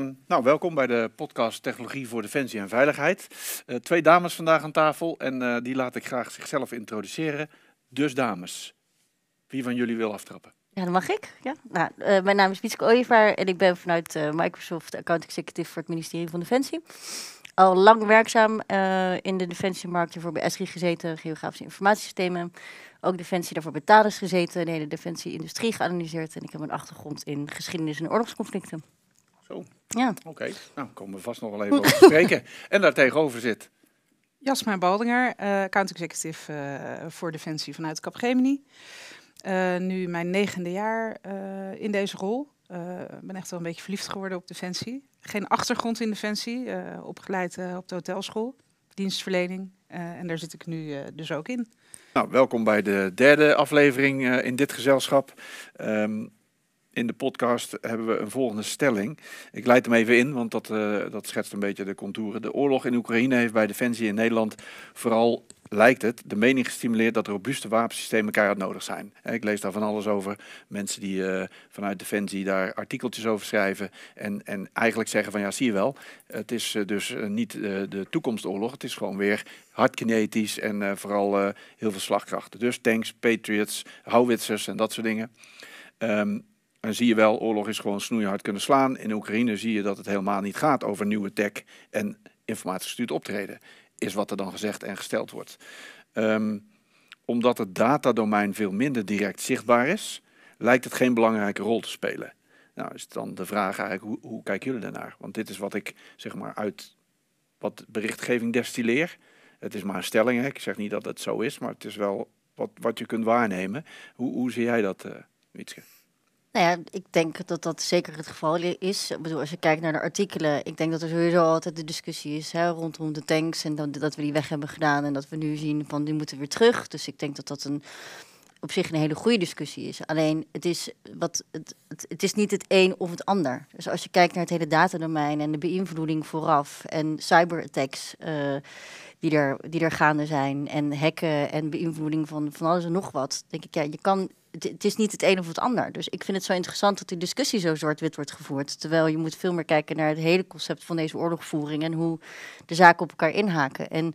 Nou, welkom bij de podcast Technologie voor Defensie en Veiligheid. Uh, twee dames vandaag aan tafel en uh, die laat ik graag zichzelf introduceren. Dus dames, wie van jullie wil aftrappen? Ja, dat mag ik. Ja. Nou, uh, mijn naam is Wietske Ooyevaar en ik ben vanuit Microsoft Account Executive voor het ministerie van Defensie. Al lang werkzaam in de defensiemarkt, voor bij ESRI gezeten, geografische informatiesystemen. Ook Defensie daarvoor bij Thales gezeten, de hele defensie-industrie geanalyseerd. En ik heb een achtergrond in geschiedenis en oorlogsconflicten. Zo. Ja. Oké, nou komen we vast nog wel even over spreken. En daar tegenover zit... Jasmijn Baldinger, uh, account executive uh, voor Defensie vanuit Capgemini. Uh, nu mijn negende jaar in deze rol. Ik ben echt wel een beetje verliefd geworden op Defensie. Geen achtergrond in Defensie, opgeleid op de hotelschool, dienstverlening. en daar zit ik nu dus ook in. Nou, welkom bij de derde aflevering in dit gezelschap. Um, in de podcast hebben we een volgende stelling. Ik leid hem even in, want dat, uh, dat schetst een beetje de contouren. De oorlog in Oekraïne heeft bij Defensie in Nederland vooral, lijkt het, de mening gestimuleerd dat robuuste wapensystemen keihard nodig zijn. Ik lees daar van alles over. Mensen die uh, vanuit Defensie daar artikeltjes over schrijven en, en eigenlijk zeggen van ja, zie je wel, het is dus niet de toekomstoorlog, het is gewoon weer hardkinetisch en vooral heel veel slagkrachten. Dus tanks, patriots, howitzers en dat soort dingen. Um, en zie je wel, oorlog is gewoon snoeihard kunnen slaan. In Oekraïne zie je dat het helemaal niet gaat over nieuwe tech en informatiegestuurd optreden. Is wat er dan gezegd en gesteld wordt. Um, omdat het datadomein veel minder direct zichtbaar is, lijkt het geen belangrijke rol te spelen. Nou, is dan de vraag eigenlijk, hoe, hoe kijken jullie daarnaar? Want dit is wat ik zeg maar uit wat berichtgeving destilleer. Het is maar een stelling, hè? ik zeg niet dat het zo is, maar het is wel wat, wat je kunt waarnemen. Hoe, hoe zie jij dat, uh? Nou ja, ik denk dat dat zeker het geval is. Ik bedoel, als je kijkt naar de artikelen, ik denk dat er sowieso altijd de discussie is hè, rondom de tanks en dat, dat we die weg hebben gedaan en dat we nu zien van die moeten weer terug. Dus ik denk dat dat een op zich een hele goede discussie is. Alleen het is, wat, het, het, het, is niet het een of het ander. Dus als je kijkt naar het hele datadomein en de beïnvloeding vooraf en cyberattacks uh, die, er, die er gaande zijn en hacken en beïnvloeding van, van alles en nog wat, denk ik, ja, je kan het, is niet het een of het ander. Dus ik vind het zo interessant dat die discussie zo zwart-wit wordt gevoerd. Terwijl je moet veel meer kijken naar het hele concept van deze oorlogvoering en hoe de zaken op elkaar inhaken. En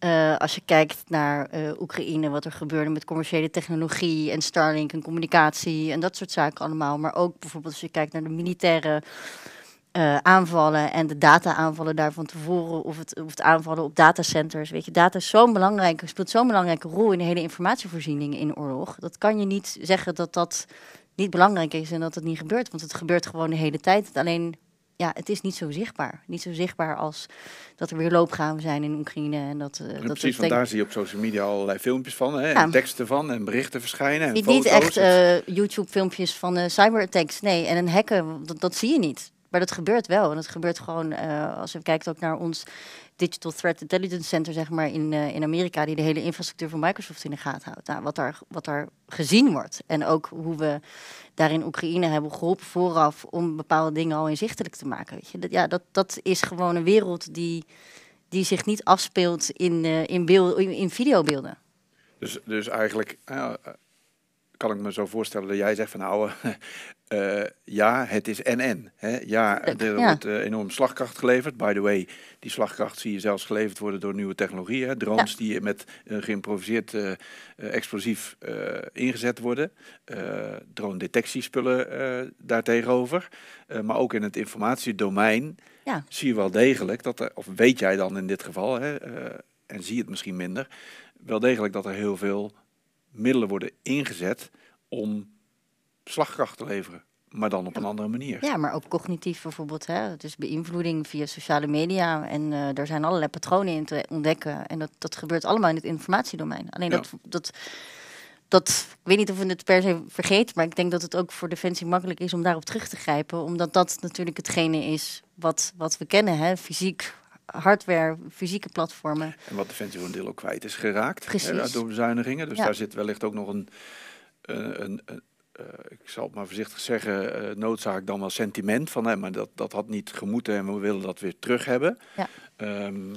uh, als je kijkt naar uh, Oekraïne, wat er gebeurde met commerciële technologie en Starlink en communicatie en dat soort zaken allemaal. Maar ook bijvoorbeeld als je kijkt naar de militaire uh, aanvallen en de data-aanvallen daar van tevoren, of het, of het aanvallen op datacenters. Weet je, data is zo'n belangrijke, speelt zo'n belangrijke rol in de hele informatievoorziening in oorlog. Dat kan je niet zeggen dat dat niet belangrijk is en dat het niet gebeurt, want het gebeurt gewoon de hele tijd. Alleen, ja, het is niet zo zichtbaar. Niet zo zichtbaar als dat er weer loopgraven zijn in Oekraïne. En dat, uh, ja, dat precies, want daar zie je op social media allerlei filmpjes van, hè, ja. en teksten van en berichten verschijnen. En niet, foto's. niet echt uh, YouTube-filmpjes van uh, cyberattacks, nee. En een hacken, dat, dat zie je niet. Maar dat gebeurt wel. En dat gebeurt gewoon, uh, als je kijkt ook naar ons Digital Threat Intelligence Center, zeg maar, in, uh, in Amerika, die de hele infrastructuur van Microsoft in de gaten houdt. Nou, wat daar, wat daar gezien wordt. En ook hoe we daar in Oekraïne hebben geholpen vooraf om bepaalde dingen al inzichtelijk te maken. Weet je? Dat, ja, dat, dat is gewoon een wereld die, die zich niet afspeelt in, uh, in, beeld, in, in videobeelden. Dus, dus eigenlijk kan ik me zo voorstellen dat jij zegt van nou, uh, ja, het is en-en. Ja, er ja. wordt uh, enorm slagkracht geleverd. By the way, die slagkracht zie je zelfs geleverd worden door nieuwe technologieën. Drones ja. die met een geïmproviseerd uh, explosief ingezet worden. drone detectiespullen daartegenover. maar ook in het informatiedomein ja. zie je wel degelijk dat er, of weet jij dan in dit geval, hè, en zie je het misschien minder, wel degelijk dat er heel veel middelen worden ingezet om slagkracht te leveren. Maar dan op een andere manier. Ja, maar ook cognitief bijvoorbeeld. Hè? Dus beïnvloeding via sociale media. En uh, daar zijn allerlei patronen in te ontdekken. En dat, dat gebeurt allemaal in het informatiedomein. Alleen ja. dat, dat, dat, ik weet niet of we het per se vergeten. Maar ik denk dat het ook voor Defensie makkelijk is om daarop terug te grijpen. Omdat dat natuurlijk hetgene is wat, wat we kennen. Hè? Fysiek, hardware, fysieke platformen. En wat Defensie voor een deel ook kwijt is geraakt Precies. Hè, door bezuinigingen. Dus ja. daar zit wellicht ook nog een, een, een, een uh, ik zal het maar voorzichtig zeggen, uh, noodzaak dan wel sentiment van, hè, maar dat, dat had niet gemoeten en we willen dat weer terug hebben. Ja. Um,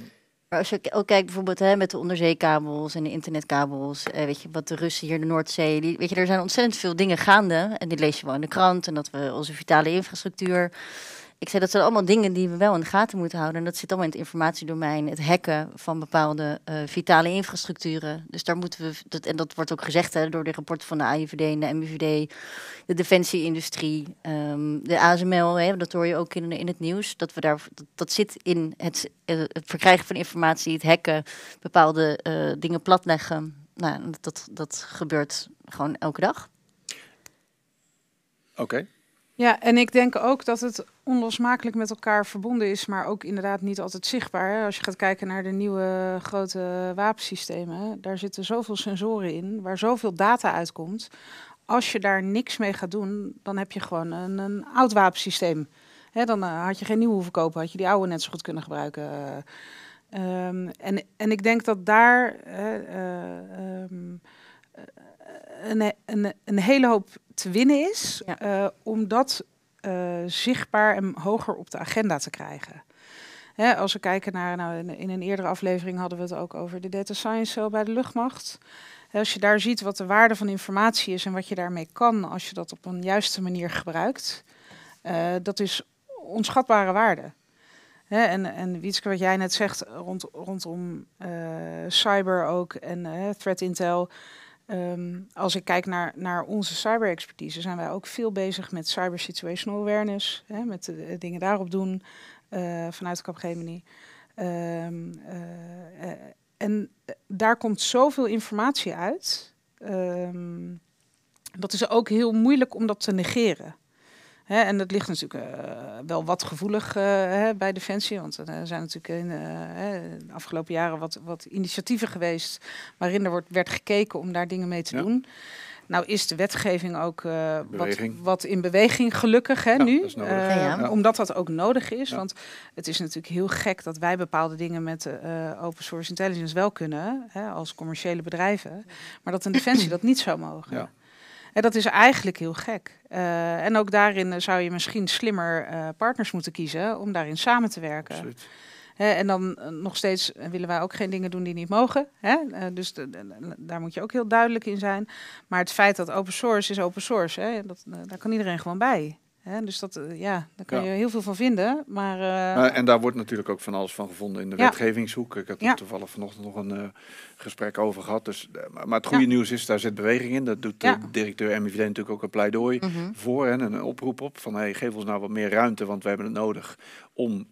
maar als je ook kijkt bijvoorbeeld hè, met de onderzeekabels en de internetkabels, eh, weet je, wat de Russen hier in de Noordzee, die, weet je, er zijn ontzettend veel dingen gaande en die lees je wel in de krant en dat we onze vitale infrastructuur ik zei dat zijn allemaal dingen die we wel in de gaten moeten houden. En dat zit allemaal in het informatiedomein, het hacken van bepaalde uh, vitale infrastructuren. Dus daar moeten we, dat, en dat wordt ook gezegd hè, door de rapporten van de AIVD en de MIVD, de defensieindustrie, um, de ASML, dat hoor je ook in, in het nieuws. Dat, we daar, dat, zit in het, uh, het verkrijgen van informatie, het hacken, bepaalde uh, dingen platleggen. Nou, dat, dat gebeurt gewoon elke dag. Oké. Ja, en ik denk ook dat het onlosmakelijk met elkaar verbonden is, maar ook inderdaad niet altijd zichtbaar. Als je gaat kijken naar de nieuwe grote wapensystemen, daar zitten zoveel sensoren in, waar zoveel data uitkomt. Als je daar niks mee gaat doen, dan heb je gewoon een, een oud wapensysteem. Dan uh, had je geen nieuwe hoeven kopen, had je die oude net zo goed kunnen gebruiken. Um, en, en ik denk dat daar uh, um, een, een, een hele hoop te winnen is, ja. uh, om dat uh, zichtbaar en hoger op de agenda te krijgen. Hè, als we kijken naar, nou, in een eerdere aflevering hadden we het ook over de data science cell bij de luchtmacht. Als je daar ziet wat de waarde van informatie is en wat je daarmee kan als je dat op een juiste manier gebruikt, uh, dat is onschatbare waarde. Hè, en, en Wietske, wat jij net zegt rond, rondom cyber ook en threat intel. Um, als ik kijk naar, naar onze cyber-expertise, zijn wij ook veel bezig met cyber situational awareness, hè, met dingen daarop doen uh, vanuit Capgemini. Um, en daar komt zoveel informatie uit. Um, dat is ook heel moeilijk om dat te negeren. Hè, en dat ligt natuurlijk uh, wel wat gevoelig uh, hè, bij Defensie. Want er zijn natuurlijk in uh, de afgelopen jaren wat, wat initiatieven geweest. waarin er wordt, werd gekeken om daar dingen mee te ja. doen. Nou is de wetgeving ook wat, wat, in beweging gelukkig hè, ja, nu. Dat ja, omdat dat ook nodig is. Want het is natuurlijk heel gek dat wij bepaalde dingen met open source intelligence wel kunnen. Hè, als commerciële bedrijven. Maar dat een defensie dat niet zou mogen. En dat is eigenlijk heel gek. Uh, en ook daarin zou je misschien slimmer uh, partners moeten kiezen om daarin samen te werken. Absoluut. En dan uh, nog steeds willen wij ook geen dingen doen die niet mogen. Hè? dus de, de, daar moet je ook heel duidelijk in zijn. Maar het feit dat open source is open source, hè? Dat, daar kan iedereen gewoon bij. Hè? Dus dat, ja, daar ja. je heel veel van vinden. Maar, uh, en daar wordt natuurlijk ook van alles van gevonden in de ja. wetgevingshoek. Ik had er ja. toevallig vanochtend nog een uh, gesprek over gehad. Dus, maar het goede nieuws is, daar zit beweging in. Dat doet de directeur MIVD natuurlijk ook een pleidooi mm -hmm. voor en een oproep op. Van hey, geef ons nou wat meer ruimte, want we hebben het nodig om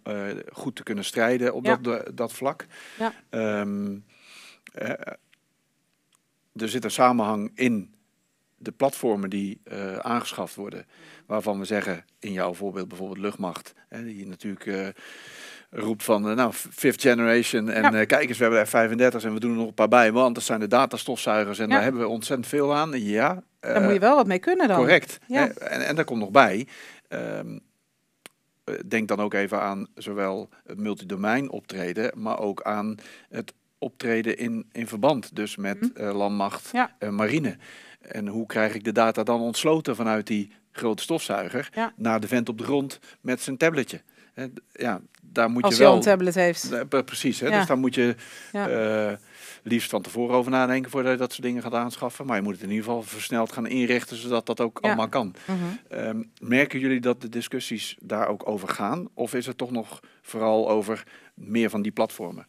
goed te kunnen strijden op dat, dat vlak. Um, er zit een samenhang in de platformen die uh, aangeschaft worden, waarvan we zeggen, in jouw voorbeeld bijvoorbeeld luchtmacht, hè, die natuurlijk uh, roept van, uh, nou, fifth generation en ja. kijk eens, we hebben er 35 en we doen er nog een paar bij, want dat zijn de datastofzuigers en ja. daar hebben we ontzettend veel aan. Ja, daar moet je wel wat mee kunnen dan. Correct. Ja. En, en daar komt nog bij, um, denk dan ook even aan zowel het multidomein optreden, maar ook aan het optreden in, in verband, dus met mm. landmacht, marine. En hoe krijg ik de data dan ontsloten vanuit die grote stofzuiger ja. naar de vent op de grond met zijn tabletje? Ja, daar moet Als je wel. een tablet heeft. Precies, hè? Ja. dus daar moet je uh, liefst van tevoren over nadenken voordat je dat soort dingen gaat aanschaffen. Maar je moet het in ieder geval versneld gaan inrichten zodat dat ook ja. allemaal kan. Uh -huh. um, merken jullie dat de discussies daar ook over gaan? Of is het toch nog vooral over meer van die platformen?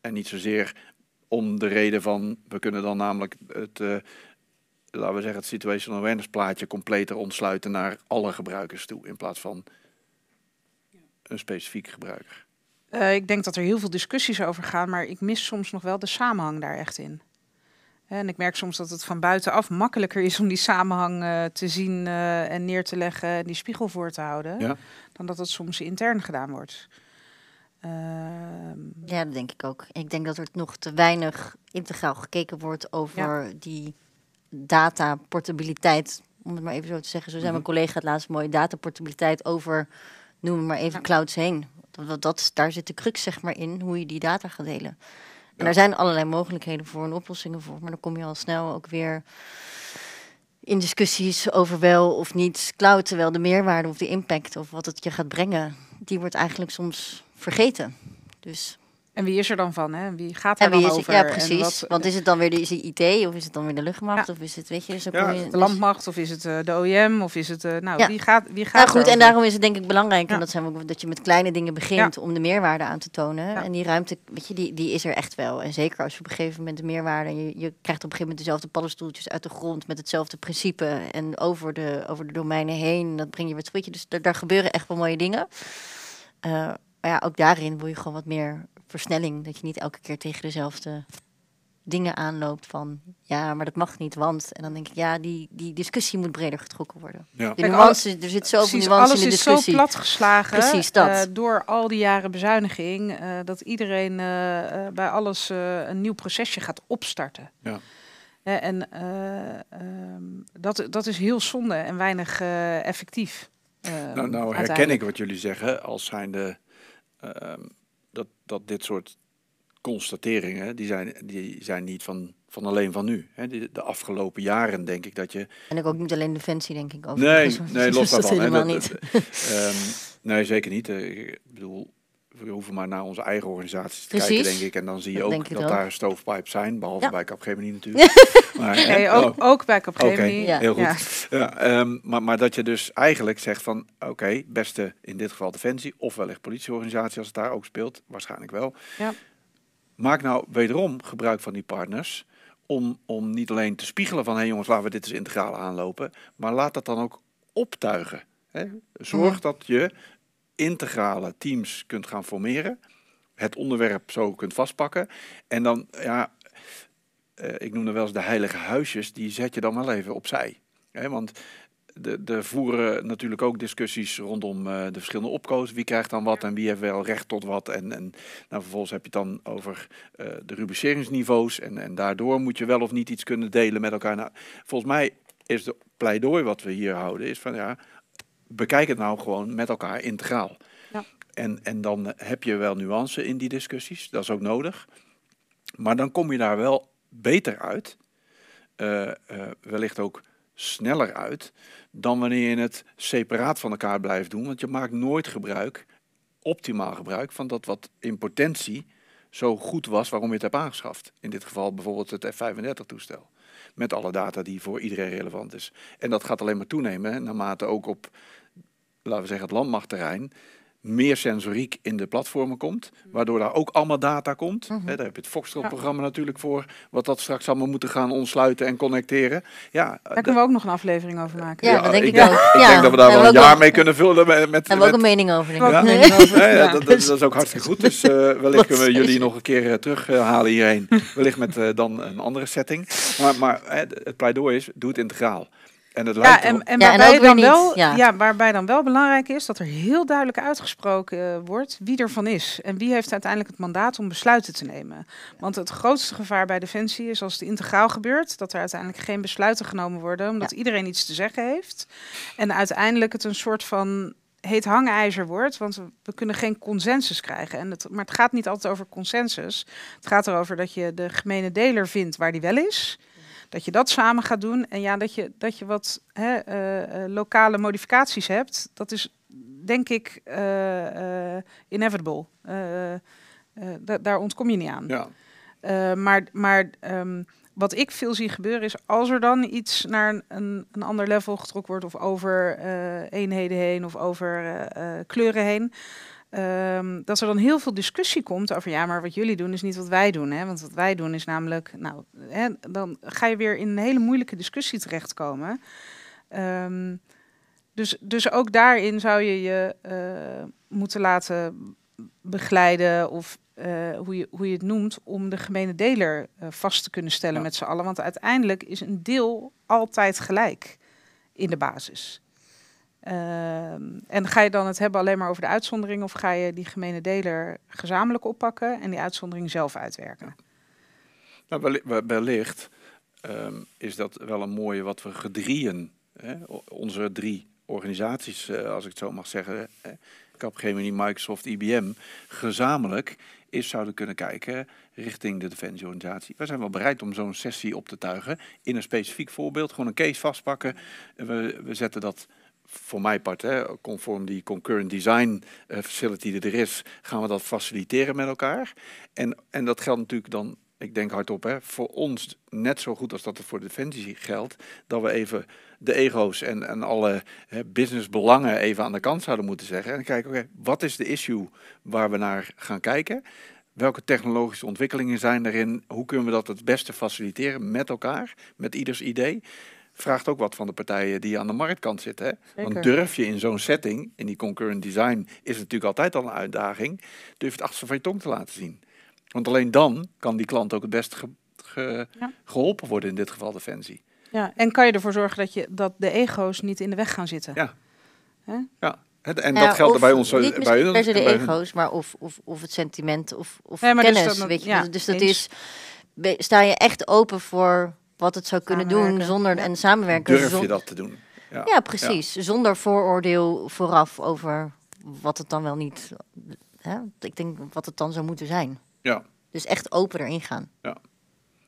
En niet zozeer om de reden van we kunnen dan namelijk het. Uh, laten we zeggen, het situational awareness plaatje completer ontsluiten naar alle gebruikers toe, in plaats van een specifieke gebruiker. Uh, ik denk dat er heel veel discussies over gaan, maar ik mis soms nog wel de samenhang daar echt in. En ik merk soms dat het van buitenaf makkelijker is om die samenhang uh, te zien uh, en neer te leggen en die spiegel voor te houden, ja. dan dat het soms intern gedaan wordt. Ehm, ja, dat denk ik ook. Ik denk dat er nog te weinig integraal gekeken wordt over ja. die dataportabiliteit, om het maar even zo te zeggen. Zo zei mijn collega het laatst mooi, dataportabiliteit over, noem maar even, clouds heen. Dat, dat, daar zit de crux zeg maar in, hoe je die data gaat delen. En ja. er zijn allerlei mogelijkheden voor en oplossingen voor, maar dan kom je al snel ook weer in discussies over wel of niet cloud, terwijl de meerwaarde of de impact of wat het je gaat brengen, die wordt eigenlijk soms vergeten. Dus En wie is er dan van? Hè? Wie gaat er En wie dan is over? Ja, En precies. wat- Want is het dan weer de, is het IT of is het dan weer de luchtmacht Ja. of is het, weet je, dan Ja, je- de landmacht of is het eh, de OEM of is het... eh, nou, Ja. wie gaat, wie gaat Nou goed, en daarom is het denk ik belangrijk Ja. en dat, zijn we, ook- dat je met kleine dingen begint om de meerwaarde aan te tonen. Ja. En die ruimte, weet je, die, die is er echt wel. En zeker als je op een gegeven moment de meerwaarde, en je, je krijgt op een gegeven moment dezelfde paddenstoeltjes uit de grond met hetzelfde principe en over de, over de domeinen heen, dat breng je weer terug. Dus daar, daar gebeuren echt wel mooie dingen. Eh, maar ja, ook daarin wil je gewoon wat meer versnelling, dat je niet elke keer tegen dezelfde dingen aanloopt van ja, maar dat mag niet, want en dan denk ik ja, die, die discussie moet breder getrokken worden. Ja. De nuance, er zit zoveel Precies, nuance alles in de is zo discussie. platgeslagen Precies dat. eh, door al die jaren bezuiniging, eh, dat iedereen eh, bij alles eh, een nieuw procesje gaat opstarten. Ja. En eh, ehm, dat, dat is heel zonde en weinig eh, effectief. eh, Nou, nou herken ik wat jullie zeggen als zijnde ehm dat, dat dit soort constateringen, die zijn, die zijn niet van, van alleen van nu. Hè. De, de afgelopen jaren denk ik dat je... En ik ook niet alleen defensie, denk ik. Over Nee, nee, los dat daarvan. hè. helemaal Dat- niet. dat- ehm, nee, zeker niet. Eh, Ik bedoel, we hoeven maar naar onze eigen organisaties te kijken, denk ik. En dan zie je Dat ook dat ook. daar stoofpipes zijn, behalve Ja. bij Capgemini natuurlijk. maar, Nee, ook, oh, ook bij Capgemini. Ja. heel goed. Ja. Ja, ehm, maar, maar dat je dus eigenlijk zegt van, oké, beste in dit geval Defensie of wellicht politieorganisatie als het daar ook speelt, waarschijnlijk wel. Ja. Maak nou wederom gebruik van die partners om, om niet alleen te spiegelen van, hé hey jongens, laten we dit eens integraal aanlopen, maar laat dat dan ook optuigen. Hè? Zorg dat je integrale teams kunt gaan formeren, het onderwerp zo kunt vastpakken en dan, ja, eh, ik noem er wel eens de heilige huisjes, die zet je dan wel even opzij. Hè, want de, de voeren natuurlijk ook discussies rondom eh, de verschillende opkoos. Wie krijgt dan wat en wie heeft wel recht tot wat. En, en nou, vervolgens heb je het dan over eh, de rubriceringsniveaus. En, en daardoor moet je wel of niet iets kunnen delen met elkaar. Nou, volgens mij is de pleidooi wat we hier houden, is van ja, bekijk het nou gewoon met elkaar integraal. Ja. En, en dan heb je wel nuance in die discussies, dat is ook nodig. Maar dan kom je daar wel beter uit, eh, eh, wellicht ook sneller uit, dan wanneer je het separaat van elkaar blijft doen. Want je maakt nooit gebruik, optimaal gebruik, van dat wat in potentie zo goed was waarom je het hebt aangeschaft. In dit geval bijvoorbeeld het F-35-toestel. Met alle data die voor iedereen relevant is. En dat gaat alleen maar toenemen, naarmate ook op, laten we zeggen, het landmachtterrein meer sensoriek in de platformen komt, waardoor daar ook allemaal data komt. Mhm. Hè, daar heb je het Foxtrot-programma natuurlijk voor, wat dat straks allemaal moeten gaan ontsluiten en connecteren. Ja, Daar kunnen we ook nog een aflevering over maken. Ja, dat denk ik denk, ook. Ik Ja, denk dat we daar wel een ook jaar mee kunnen vullen met, met, hebben we ook een mening over, denk ik. Ja. mening over. Ja, ja, Ja. dat, dat, dat is ook hartstikke goed. Dus eh, wellicht kunnen we jullie nog een keer eh, terughalen hierheen. Wellicht met eh, dan een andere setting. Maar, maar hè, het pleidooi is, doe het integraal. En het Ja, lijkt en, en, Ja, en waarbij ook dan wel, ja. ja. waarbij dan wel belangrijk is dat er heel duidelijk uitgesproken eh, wordt wie ervan is. En wie heeft uiteindelijk het mandaat om besluiten te nemen. Want het grootste gevaar bij Defensie is als het integraal gebeurt, dat er uiteindelijk geen besluiten genomen worden, omdat iedereen iets te zeggen heeft. En uiteindelijk het een soort van heet hangijzer wordt, want we, we kunnen geen consensus krijgen. En het, maar het gaat niet altijd over consensus. Het gaat erover dat je de gemene deler vindt waar die wel is. Dat je dat samen gaat doen. En ja, dat je, dat je wat hè, eh, eh, lokale modificaties hebt. Dat is denk ik eh, inevitable. Da- daar ontkom je niet aan. Ja, maar maar ehm, wat ik veel zie gebeuren is als er dan iets naar een, een, ander level getrokken wordt, of over eenheden heen of over kleuren heen. Ehm, dat er dan heel veel discussie komt over ja, maar wat jullie doen is niet wat wij doen. Hè? Want wat wij doen is namelijk, nou, hè, dan ga je weer in een hele moeilijke discussie terechtkomen. Ehm, dus, dus ook daarin zou je je eh, moeten laten begeleiden of eh, hoe, je, hoe je het noemt, om de gemene deler eh, vast te kunnen stellen Ja. met z'n allen. Want uiteindelijk is een deel altijd gelijk in de basis. Ehm, en ga je dan het hebben alleen maar over de uitzondering of ga je die gemene deler gezamenlijk oppakken en die uitzondering zelf uitwerken? nou, welli- we- wellicht ehm, is dat wel een mooie wat we gedrieën, hè, onze drie organisaties, eh, als ik het zo mag zeggen, Capgemini, Microsoft, IBM, gezamenlijk is zouden kunnen kijken richting de defensieorganisatie. We zijn wel bereid om zo'n sessie op te tuigen in een specifiek voorbeeld, gewoon een case vastpakken. We, we zetten dat voor mijn part, hè, conform die concurrent design eh, facility die er is, gaan we dat faciliteren met elkaar. En, en dat geldt natuurlijk dan, ik denk hardop, hè, voor ons net zo goed als dat het voor Defensie geldt, dat we even de ego's en, en alle hè, businessbelangen even aan de kant zouden moeten zeggen. En kijken, oké, wat is de issue waar we naar gaan kijken? Welke technologische ontwikkelingen zijn erin? Hoe kunnen we dat het beste faciliteren met elkaar, met ieders idee? Vraagt ook wat van de partijen die aan de marktkant zitten. Hè? Want durf je in zo'n setting, in die concurrent design, is het natuurlijk altijd al een uitdaging, durf je het achterste van je tong te laten zien. Want alleen dan kan die klant ook het beste ge- ge- Ja. geholpen worden, in dit geval Defensie. Ja, en kan je ervoor zorgen dat, je, dat de ego's niet in de weg gaan zitten? Ja. Hè? Ja, en Ja, dat geldt er bij ons. zo- Niet bij hun, per se de ego's, maar of, of, of het sentiment of, of maar dus kennis. dat- weet je? ja, dus dat eens. is, sta je echt open voor wat het zou kunnen doen zonder ja. en samenwerken. Durf zon- je dat te doen? Ja. Ja, precies. Zonder vooroordeel vooraf over wat het dan wel niet. Hè? Ik denk wat het dan zou moeten zijn. Ja. Dus echt open erin gaan.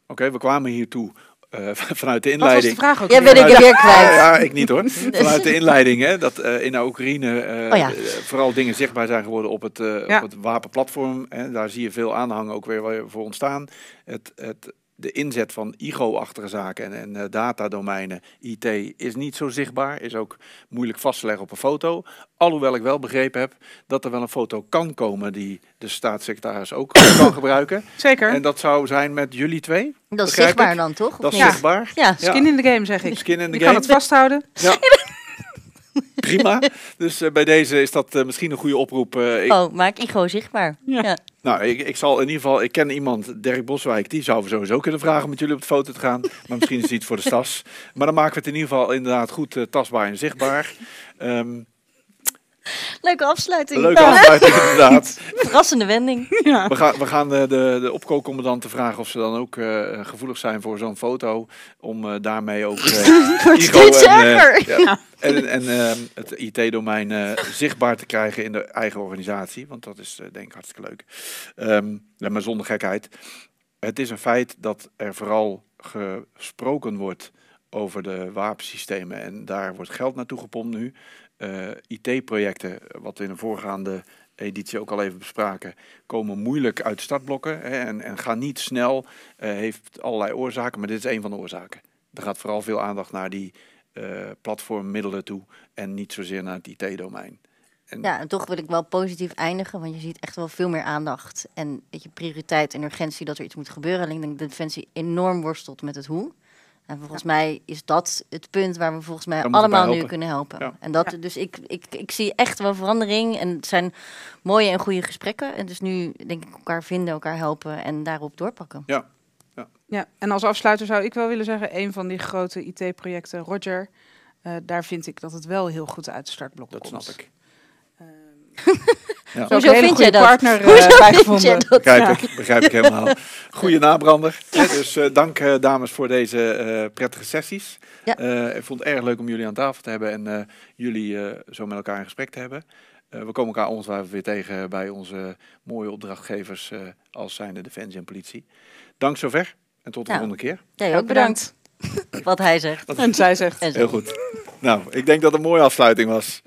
Oké, we kwamen hiertoe eh, vanuit de Wat was de inleiding. vraag ook Ja, weer? ben ik er weer kwijt. Ja, ja, ik niet hoor. Vanuit de inleiding, hè, dat eh, in de Oekraïne eh, Oh ja. vooral dingen zichtbaar zijn geworden op het, Ja. op het wapenplatform. Hè. Daar zie je veel aanhang ook weer voor ontstaan. Het, het, de inzet van IGO-achtige zaken en, en eh, datadomeinen, IT, is niet zo zichtbaar. Is ook moeilijk vast te leggen op een foto. Alhoewel ik wel begrepen heb dat er wel een foto kan komen die de staatssecretaris ook kan gebruiken. Zeker. En dat zou zijn met jullie twee. Dat is zichtbaar ik. dan toch? Dat is niet? zichtbaar. Ja. Skin in the game, zeg ik. Skin in the Je kan game. het vasthouden. Ja. Prima. Dus eh, bij deze is dat eh, misschien een goede oproep. Eh, ik, Oh, maak Igo zichtbaar. Ja. Ja. Nou, ik, ik zal in ieder geval, ik ken iemand, Dirk Boswijk, die zou sowieso kunnen vragen met jullie op de foto te gaan. Maar misschien is het iets voor de stas. Maar dan maken we het in ieder geval inderdaad goed eh, tastbaar en zichtbaar. Ehm, Leuke afsluiting. leuke afsluiting inderdaad. Verrassende wending. Ja. We gaan, we gaan eh, de, de opkoopcommandanten vragen of ze dan ook eh, gevoelig zijn voor zo'n foto. Om eh, daarmee ook eh steeds en, eh, erger. ja, en, en eh, het IT-domein eh, zichtbaar te krijgen in de eigen organisatie. Want dat is eh, denk ik hartstikke leuk. Ehm, ja, maar zonder gekheid. Het is een feit dat er vooral gesproken wordt over de wapensystemen. En daar wordt geld naartoe gepompt nu. Eh, IT-projecten, wat we in de voorgaande editie ook al even bespraken, komen moeilijk uit de startblokken hè, en, en gaan niet snel. eh, heeft allerlei oorzaken, maar dit is een van de oorzaken. Er gaat vooral veel aandacht naar die eh, platformmiddelen toe en niet zozeer naar het IT-domein. En Ja, en toch wil ik wel positief eindigen, want je ziet echt wel veel meer aandacht en weet je, prioriteit en urgentie dat er iets moet gebeuren. Alleen ik denk dat Defensie enorm worstelt met het hoe. En volgens mij is dat het punt waar we volgens mij we allemaal nu kunnen helpen. Ja. En dat, Ja. dus ik, ik, ik zie echt wel verandering en het zijn mooie en goede gesprekken. En dus nu denk ik elkaar vinden, elkaar helpen en daarop doorpakken. Ja, en als afsluiter zou ik wel willen zeggen, een van die grote IT-projecten, Roger, eh, daar vind ik dat het wel heel goed uit de startblokken dat komt. snap ik. Ehm, Ja. Zo- Hoezo vind jij dat? partner, eh, Hoezo vind dat? Begrijp ik, begrijp ik helemaal. Goede nabrander. Dus eh, dank eh, dames voor deze eh, prettige sessies. Ja. Eh, ik vond het erg leuk om jullie aan tafel te hebben en eh, jullie eh, zo met elkaar in gesprek te hebben. Eh, we komen elkaar ongetwijfeld weer tegen bij onze mooie opdrachtgevers eh, als zijnde Defensie en Politie. Dank zover en tot de Ja. volgende keer. Jij ook bedankt. Wat hij zegt. En zij zegt, En. Heel goed. Nou, ik denk dat het een mooie afsluiting was.